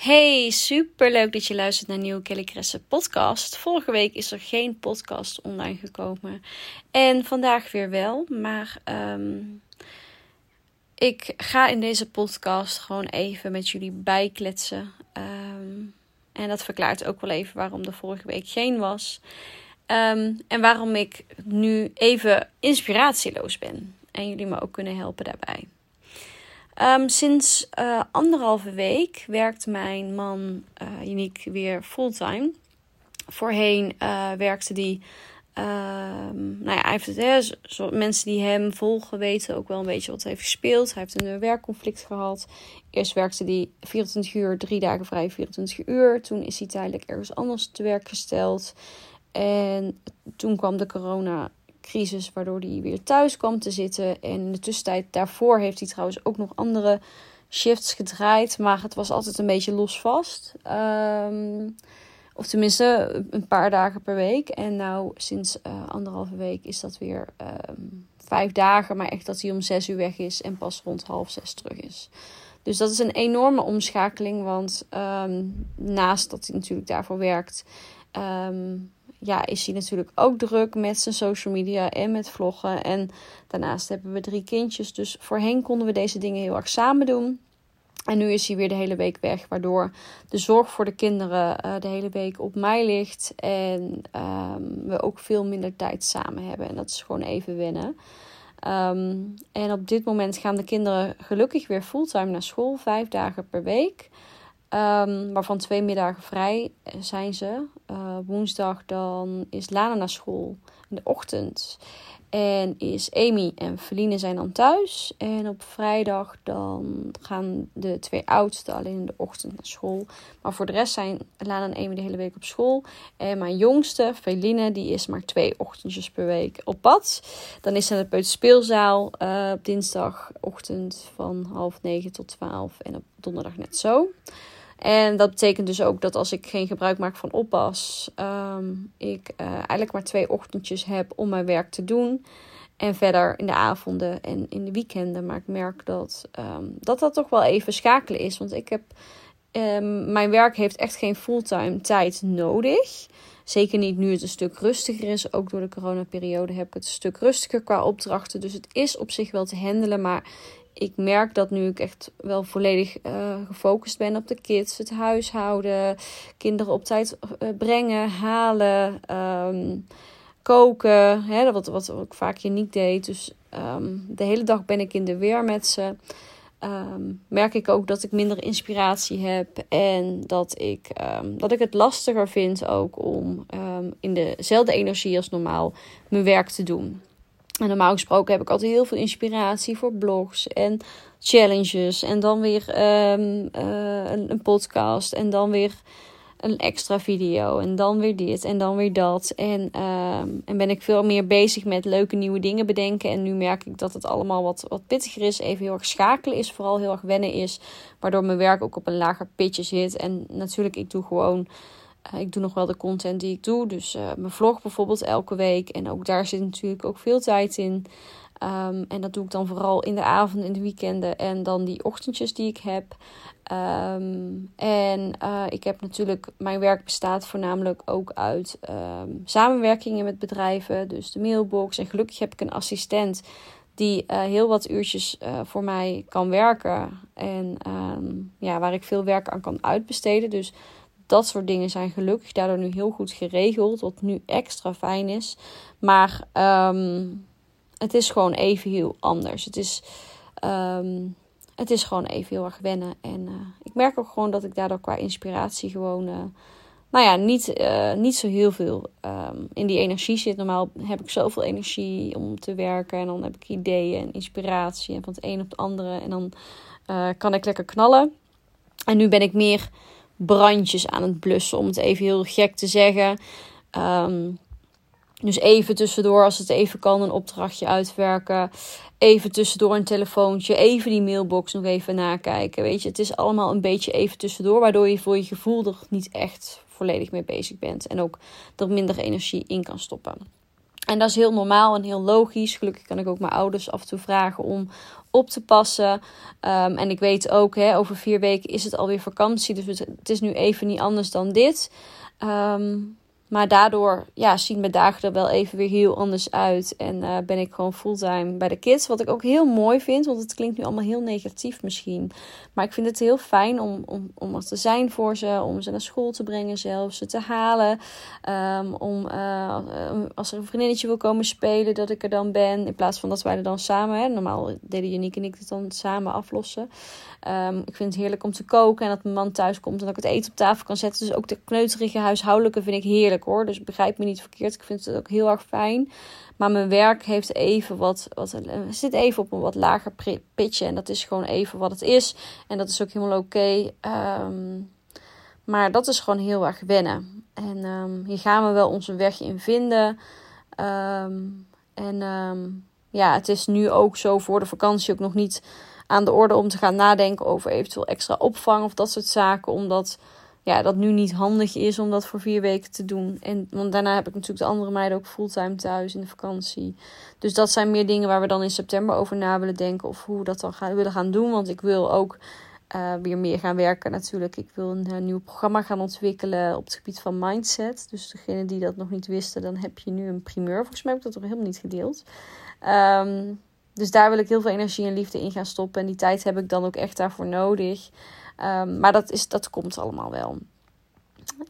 Hey, super leuk dat je luistert naar Nieuwe Kelly Kresse podcast. Vorige week is er geen podcast online gekomen. En vandaag weer wel. Maar ehm, ik ga in deze podcast gewoon even met jullie bijkletsen. Ehm, en dat verklaart ook wel even waarom er vorige week geen was. Ehm, en waarom ik nu even inspiratieloos ben. En jullie me ook kunnen helpen daarbij. Um, sinds uh, anderhalve week werkt mijn man uh, Uniek weer fulltime. Voorheen uh, werkte die. nou ja, hij heeft het, hè, mensen die hem volgen weten ook wel een beetje wat hij heeft gespeeld. Hij heeft een werkconflict gehad. Eerst werkte hij 24 uur, drie dagen vrij, 24 uur. Toen is hij tijdelijk ergens anders te werk gesteld. En toen kwam de corona crisis, waardoor hij weer thuis kwam te zitten. En in de tussentijd daarvoor heeft hij trouwens ook nog andere shifts gedraaid, maar het was altijd een beetje losvast. Um, of tenminste een paar dagen per week. En nou sinds uh, anderhalve week is dat weer um, vijf dagen, maar echt dat hij om zes uur weg is en pas rond half zes terug is. Dus dat is een enorme omschakeling, want um, naast dat hij natuurlijk daarvoor werkt, ja, is hij natuurlijk ook druk met zijn social media en met vloggen. En daarnaast hebben we drie kindjes. Dus voorheen konden we deze dingen heel erg samen doen. En nu is hij weer de hele week weg, waardoor de zorg voor de kinderen uh, de hele week op mij ligt. En um, we ook veel minder tijd samen hebben. En dat is gewoon even wennen. Um, en op dit moment gaan de kinderen gelukkig weer fulltime naar school, vijf dagen per week. Um, waarvan twee middagen vrij zijn ze. Uh, woensdag dan is Lana naar school in de ochtend. En is Amy en Feline zijn dan thuis. En op vrijdag dan gaan de twee oudsten alleen in de ochtend naar school. Maar voor de rest zijn Lana en Amy de hele week op school. En mijn jongste, Feline, die is maar twee ochtendjes per week op pad. Dan is ze de peuterspeelzaal uh, op dinsdagochtend van half negen tot twaalf. En op donderdag net zo. En dat betekent dus ook dat als ik geen gebruik maak van oppas, um, ik uh, eigenlijk maar twee ochtendjes heb om mijn werk te doen. En verder in de avonden en in de weekenden. Maar ik merk dat um, dat, dat toch wel even schakelen is. Want ik heb. Um, mijn werk heeft echt geen fulltime tijd nodig. Zeker niet nu het een stuk rustiger is. Ook door de coronaperiode heb ik het een stuk rustiger qua opdrachten. Dus het is op zich wel te handelen. Maar ik merk dat nu ik echt wel volledig uh, gefocust ben op de kids, het huishouden, kinderen op tijd uh, brengen, halen, um, koken. Hè, wat, wat, ik vaak niet deed. Dus um, de hele dag ben ik in de weer met ze. Um, merk ik ook dat ik minder inspiratie heb en dat ik, dat ik het lastiger vind ook om in dezelfde energie als normaal mijn werk te doen. En normaal gesproken heb ik altijd heel veel inspiratie voor blogs en challenges. En dan weer um, uh, een, een, podcast. En dan weer een extra video. En dan weer dit en dan weer dat. En, um, en ben ik veel meer bezig met leuke nieuwe dingen bedenken. En nu merk ik dat het allemaal wat, wat pittiger is. Even heel erg schakelen is. Vooral heel erg wennen is. Waardoor mijn werk ook op een lager pitje zit. En natuurlijk, ik doe gewoon ik doe nog wel de content die ik doe. Dus uh, mijn vlog bijvoorbeeld elke week. En ook daar zit natuurlijk ook veel tijd in. Um, en dat doe ik dan vooral in de avond, in de weekenden en dan die ochtendjes die ik heb. Um, en uh, ik heb natuurlijk, mijn werk bestaat voornamelijk ook uit um, samenwerkingen met bedrijven. Dus de mailbox. En gelukkig heb ik een assistent die heel wat uurtjes voor mij kan werken. En ja, waar ik veel werk aan kan uitbesteden. Dus dat soort dingen zijn gelukkig daardoor nu heel goed geregeld. Wat nu extra fijn is. Maar um, het is gewoon even heel anders. Het is, um, het is gewoon even heel erg wennen. En uh, ik merk ook gewoon dat ik daardoor qua inspiratie gewoon. Uh, nou ja, niet, uh, niet zo heel veel um, in die energie zit. Normaal heb ik zoveel energie om te werken. En dan heb ik ideeën en inspiratie. En van het een op het andere. En dan kan ik lekker knallen. En nu ben ik meer brandjes aan het blussen, om het even heel gek te zeggen. Um, dus even tussendoor, als het even kan, een opdrachtje uitwerken. Even tussendoor een telefoontje. Even die mailbox nog even nakijken. Weet je, het is allemaal een beetje even tussendoor. Waardoor je voor je gevoel er niet echt volledig mee bezig bent. En ook er minder energie in kan stoppen. En dat is heel normaal en heel logisch. Gelukkig kan ik ook mijn ouders af en toe vragen om op te passen. Ehm, en ik weet ook, hè, over vier weken is het alweer vakantie. Dus het is nu even niet anders dan dit. Um, maar daardoor ja, zien mijn dagen er wel even weer heel anders uit. En uh, ben ik gewoon fulltime bij de kids. Wat ik ook heel mooi vind. Want het klinkt nu allemaal heel negatief misschien. Maar ik vind het heel fijn om, om, om er te zijn voor ze. Om ze naar school te brengen zelfs. Ze te halen. Um, om uh, als er een vriendinnetje wil komen spelen. Dat ik er dan ben. In plaats van dat wij er dan samen. Hè. Normaal deden Janiek en ik het dan samen aflossen. Um, ik vind het heerlijk om te koken. En dat mijn man thuis komt. En dat ik het eten op tafel kan zetten. Dus ook de kneuterige huishoudelijke vind ik heerlijk hoor. Dus begrijp me niet verkeerd. Ik vind het ook heel erg fijn. Maar mijn werk heeft even wat, wat zit even op een wat lager pitje. En dat is gewoon even wat het is. En dat is ook helemaal oké. Ehm, maar dat is gewoon heel erg wennen. En um, hier gaan we wel onze weg in vinden. Ehm, en ja, het is nu ook zo voor de vakantie ook nog niet aan de orde om te gaan nadenken over eventueel extra opvang of dat soort zaken. Omdat ja, dat nu niet handig is om dat voor vier weken te doen. En, want daarna heb ik natuurlijk de andere meiden ook fulltime thuis in de vakantie. Dus dat zijn meer dingen waar we dan in september over na willen denken. Of hoe we dat dan gaan, willen gaan doen. Want ik wil ook uh, weer meer gaan werken natuurlijk. Ik wil een, een, nieuw programma gaan ontwikkelen op het gebied van mindset. Dus degene die dat nog niet wisten, dan heb je nu een primeur. Volgens mij heb ik dat nog helemaal niet gedeeld. Um, dus daar wil ik heel veel energie en liefde in gaan stoppen. En die tijd heb ik dan ook echt daarvoor nodig. Um, maar dat, is, dat komt allemaal wel.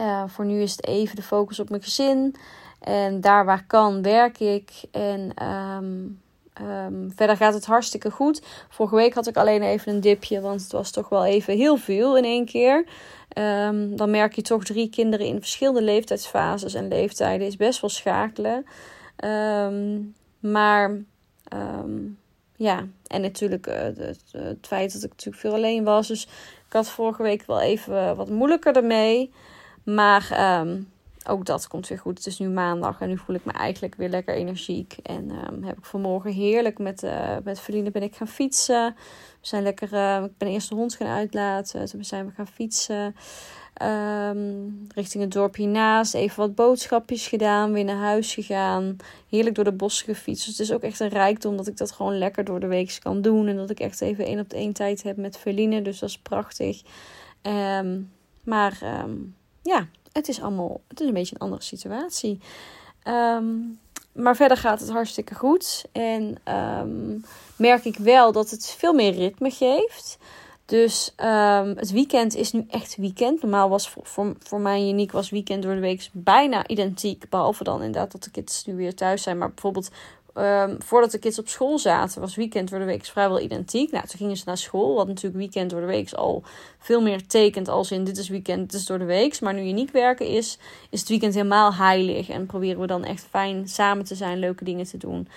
Uh, voor nu is het even de focus op mijn gezin. En daar waar kan, werk ik. En um, um, verder gaat het hartstikke goed. Vorige week had ik alleen even een dipje, want het was toch wel even heel veel in één keer. dan merk je toch drie kinderen in verschillende leeftijdsfases en leeftijden is best wel schakelen. maar ja, en natuurlijk het, het, feit dat ik natuurlijk veel alleen was. Dus ik had vorige week wel even wat moeilijker ermee. Maar um, ook dat komt weer goed. Het is nu maandag en nu voel ik me eigenlijk weer lekker energiek. En um, heb ik vanmorgen heerlijk met, uh, met vrienden ben ik gaan fietsen. We zijn lekker, uh, ik ben eerst de hond gaan uitlaten. Toen zijn we gaan fietsen. Um, richting het dorp hiernaast. Even wat boodschapjes gedaan. Weer naar huis gegaan. Heerlijk door de bossen gefietst. Dus het is ook echt een rijkdom dat ik dat gewoon lekker door de week kan doen. En dat ik echt even één op één tijd heb met Verline. Dus dat is prachtig. Um, maar ja, het is allemaal. Het is een beetje een andere situatie. maar verder gaat het hartstikke goed. En merk ik wel dat het veel meer ritme geeft. Dus um, het weekend is nu echt weekend. Normaal was voor, voor, mij Uniek was weekend door de week bijna identiek. Behalve dan inderdaad dat de kids nu weer thuis zijn. Maar bijvoorbeeld um, voordat de kids op school zaten, was weekend door de week vrijwel identiek. Nou, toen gingen ze naar school. Wat natuurlijk weekend door de week al veel meer tekent als in dit is weekend, dit is door de week. Maar nu Uniek werken is, is het weekend helemaal heilig. En proberen we dan echt fijn samen te zijn, leuke dingen te doen.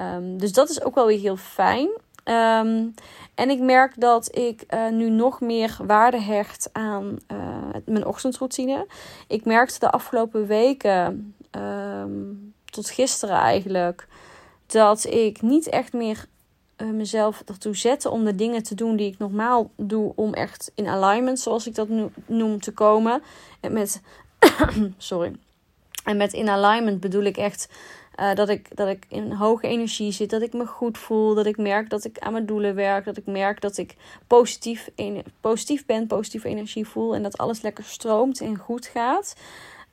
Um, dus dat is ook wel weer heel fijn. Um, en ik merk dat ik uh, nu nog meer waarde hecht aan uh, mijn ochtendroutine. Ik merkte de afgelopen weken, tot gisteren eigenlijk, dat ik niet echt meer uh, mezelf ertoe zette om de dingen te doen die ik normaal doe. Om echt in alignment, zoals ik dat noem, te komen. En met, sorry. En met in alignment bedoel ik echt uh, dat, ik, dat ik in hoge energie zit, dat ik me goed voel, dat ik merk dat ik aan mijn doelen werk, dat ik merk dat ik positief, positief ben, positieve energie voel en dat alles lekker stroomt en goed gaat.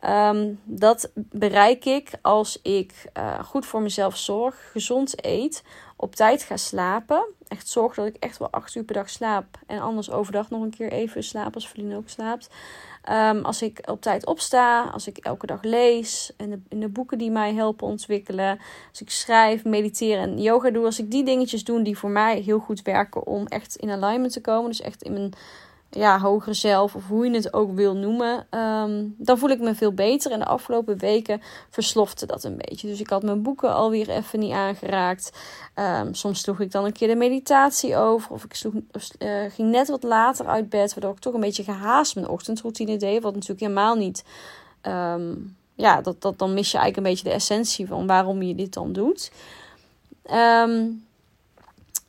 Um, dat bereik ik als ik uh, goed voor mezelf zorg, gezond eet, op tijd ga slapen. Echt zorg dat ik echt wel acht uur per dag slaap. En anders overdag nog een keer even slaap als Verlien ook slaapt. Um, als ik op tijd opsta, als ik elke dag lees en de, in de boeken die mij helpen ontwikkelen, als ik schrijf, mediteer en yoga doe, als ik die dingetjes doe die voor mij heel goed werken om echt in alignment te komen, dus echt in mijn ja, hogere zelf, of hoe je het ook wil noemen, ehm, dan voel ik me veel beter. En de afgelopen weken verslofte dat een beetje. Dus ik had mijn boeken alweer even niet aangeraakt. Um, soms sloeg ik dan een keer de meditatie over, of ik uh, ging net wat later uit bed, waardoor ik toch een beetje gehaast mijn ochtendroutine deed. Wat natuurlijk helemaal niet. Um, ja, dat, dat, dan mis je eigenlijk een beetje de essentie van waarom je dit dan doet.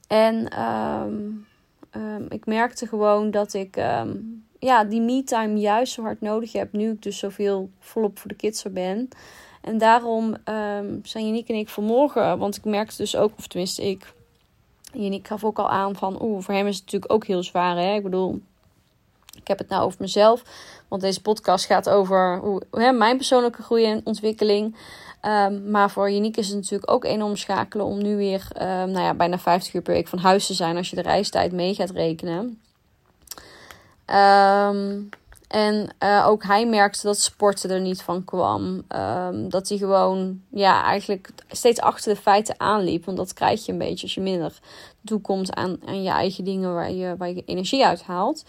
en um, ik merkte gewoon dat ik um, ja, die me-time juist zo hard nodig heb. Nu ik dus zoveel volop voor de kids ben. En daarom um, zijn Janiek en ik vanmorgen, want ik merkte dus ook, of tenminste ik, Janiek gaf ook al aan van, oeh, voor hem is het natuurlijk ook heel zwaar. Hè? Ik bedoel, ik heb het nou over mezelf, want deze podcast gaat over hoe, hè, mijn persoonlijke groei en ontwikkeling. Um, maar voor Janiek is het natuurlijk ook enorm schakelen om nu weer um, nou ja, bijna 50 uur per week van huis te zijn als je de reistijd mee gaat rekenen. Um, en uh, ook hij merkte dat sporten er niet van kwam. Dat hij gewoon ja, eigenlijk steeds achter de feiten aanliep. Want dat krijg je een beetje als je minder toekomt aan, aan je eigen dingen waar je, waar je energie uit haalt.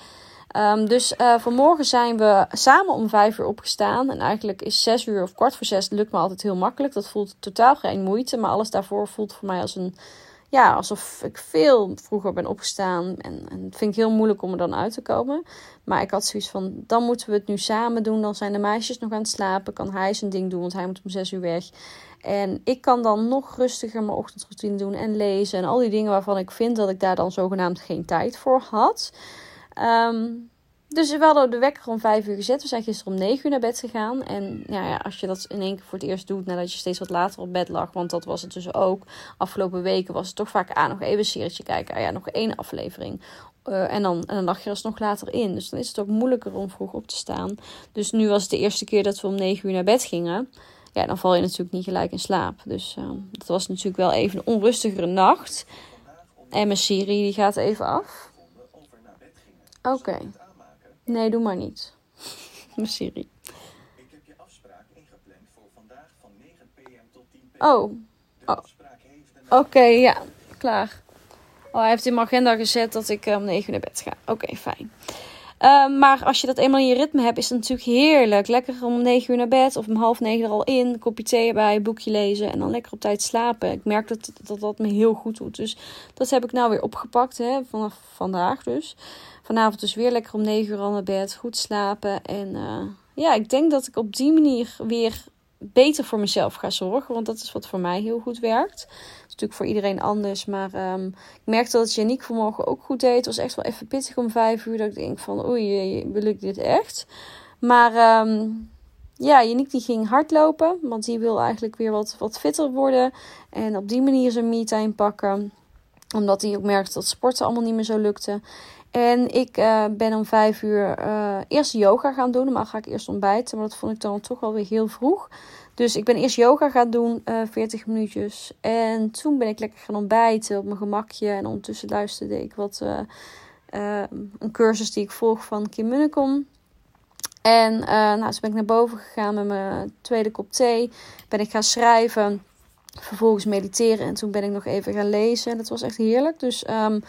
Um, dus uh, vanmorgen zijn we samen om vijf uur opgestaan. En eigenlijk is zes uur of kwart voor zes lukt me altijd heel makkelijk. Dat voelt totaal geen moeite. Maar alles daarvoor voelt voor mij als een ja, alsof ik veel vroeger ben opgestaan. En, en vind ik heel moeilijk om er dan uit te komen. Maar ik had zoiets van, dan moeten we het nu samen doen. Dan zijn de meisjes nog aan het slapen. Kan hij zijn ding doen, want hij moet om zes uur weg. En ik kan dan nog rustiger mijn ochtendroutine doen en lezen. En al die dingen waarvan ik vind dat ik daar dan zogenaamd geen tijd voor had. Um, dus we hadden de wekker om vijf uur gezet. We zijn gisteren om negen uur naar bed gegaan. En ja, als je dat in één keer voor het eerst doet, nadat je steeds wat later op bed lag. Want dat was het dus ook. Afgelopen weken was het toch vaak aan nog even een serietje kijken. Ah, ja, nog één aflevering. Uh, en, dan, en dan lag je er nog later in. Dus dan is het ook moeilijker om vroeg op te staan. Dus nu was het de eerste keer dat we om negen uur naar bed gingen. Ja, dan val je natuurlijk niet gelijk in slaap. Dus uh, dat was natuurlijk wel even een onrustigere nacht. En mijn Siri die gaat even af. Oké. Okay. Nee, doe maar niet. Mijn Siri. Ik heb je afspraak ingepland voor vandaag van 9 pm tot 10 pm. Oh. oh. Oké, okay, ja. Klaar. Oh, hij heeft in mijn agenda gezet dat ik om 9 uur naar bed ga. Oké, fijn. Um, maar als je dat eenmaal in je ritme hebt, is het natuurlijk heerlijk. Lekker om 9 uur naar bed of om half 9 er al in. Kopje thee erbij, boekje lezen en dan lekker op tijd slapen. Ik merk dat dat, dat me heel goed doet. Dus dat heb ik nou weer opgepakt, hè, vanaf vandaag dus vanavond dus weer lekker om 9 uur al naar bed. Goed slapen. En uh, ja, ik denk dat ik op die manier weer beter voor mezelf ga zorgen. Want dat is wat voor mij heel goed werkt. Is natuurlijk voor iedereen anders. Maar um, ik merkte dat Janiek vanmorgen ook goed deed. Het was echt wel even pittig om 5 uur. Dat ik denk van oei, ik dit echt? Maar um, ja, Janiek die ging hardlopen. Want die wil eigenlijk weer wat, wat fitter worden. En op die manier zijn me-time pakken omdat hij ook merkte dat sporten allemaal niet meer zo lukte. En ik uh, ben om vijf uur uh, eerst yoga gaan doen. Maar ga ik eerst ontbijten. Maar dat vond ik dan toch wel weer heel vroeg. Dus ik ben eerst yoga gaan doen, uh, eh, 40 minuutjes. En toen ben ik lekker gaan ontbijten op mijn gemakje. En ondertussen luisterde ik wat een cursus die ik volg van Kim Munnekom. En nou, toen ben ik naar boven gegaan met mijn tweede kop thee. Ben ik gaan schrijven. Vervolgens mediteren. En toen ben ik nog even gaan lezen. En dat was echt heerlijk. Dus um,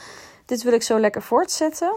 dit wil ik zo lekker voortzetten.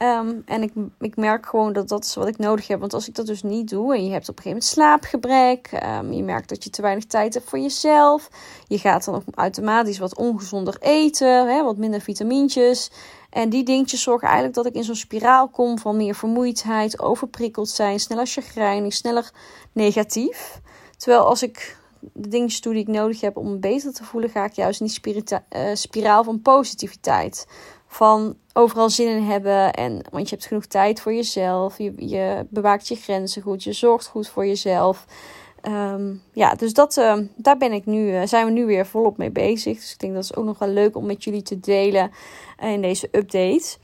Ehm, en ik, ik merk gewoon dat dat is wat ik nodig heb. Want als ik dat dus niet doe en je hebt op een gegeven moment slaapgebrek, um, je merkt dat je te weinig tijd hebt voor jezelf, je gaat dan ook automatisch wat ongezonder eten, hè, wat minder vitamintjes. En die dingetjes zorgen eigenlijk dat ik in zo'n spiraal kom van meer vermoeidheid, overprikkeld zijn, sneller chagrijnig, sneller negatief. Terwijl als ik de dingetjes doe die ik nodig heb om me beter te voelen, ga ik juist in die uh, spiraal van positiviteit. Van overal zin in hebben. En, want je hebt genoeg tijd voor jezelf. Je, je bewaakt je grenzen goed. Je zorgt goed voor jezelf. Um, ja, dus dat, uh, daar ben ik nu, uh, zijn we nu weer volop mee bezig. Dus ik denk dat is ook nog wel leuk om met jullie te delen in deze update.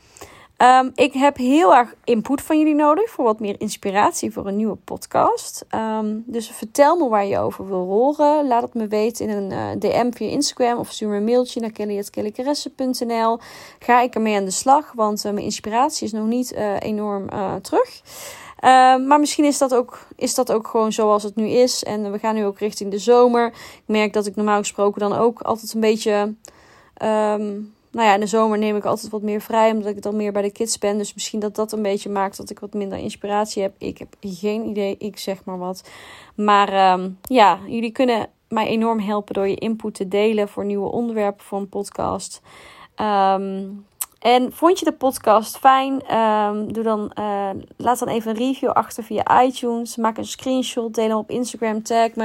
Um, ik heb heel erg input van jullie nodig voor wat meer inspiratie voor een nieuwe podcast. Um, dus vertel me waar je over wil horen. Laat het me weten in een eh, DM via Instagram of stuur me een mailtje naar kelly.kellycaresse.nl. Ga ik ermee aan de slag, want uh, mijn inspiratie is nog niet uh, enorm terug. Um, maar misschien is dat, ook, is dat ook gewoon zoals het nu is. En we gaan nu ook richting de zomer. Ik merk dat ik normaal gesproken dan ook altijd een beetje. Nou ja, in de zomer neem ik altijd wat meer vrij, omdat ik dan meer bij de kids ben. Dus misschien dat dat een beetje maakt dat ik wat minder inspiratie heb. Ik heb geen idee, ik zeg maar wat. Maar um, ja, jullie kunnen mij enorm helpen door je input te delen voor nieuwe onderwerpen voor een podcast. Um, en vond je de podcast fijn? Um, doe dan, uh, laat dan even een review achter via iTunes. Maak een screenshot, deel hem op Instagram, tag me.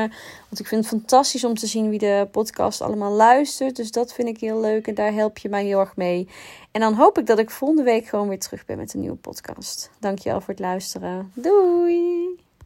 Want ik vind het fantastisch om te zien wie de podcast allemaal luistert. Dus dat vind ik heel leuk en daar help je mij heel erg mee. En dan hoop ik dat ik volgende week gewoon weer terug ben met een nieuwe podcast. Dankjewel voor het luisteren. Doei!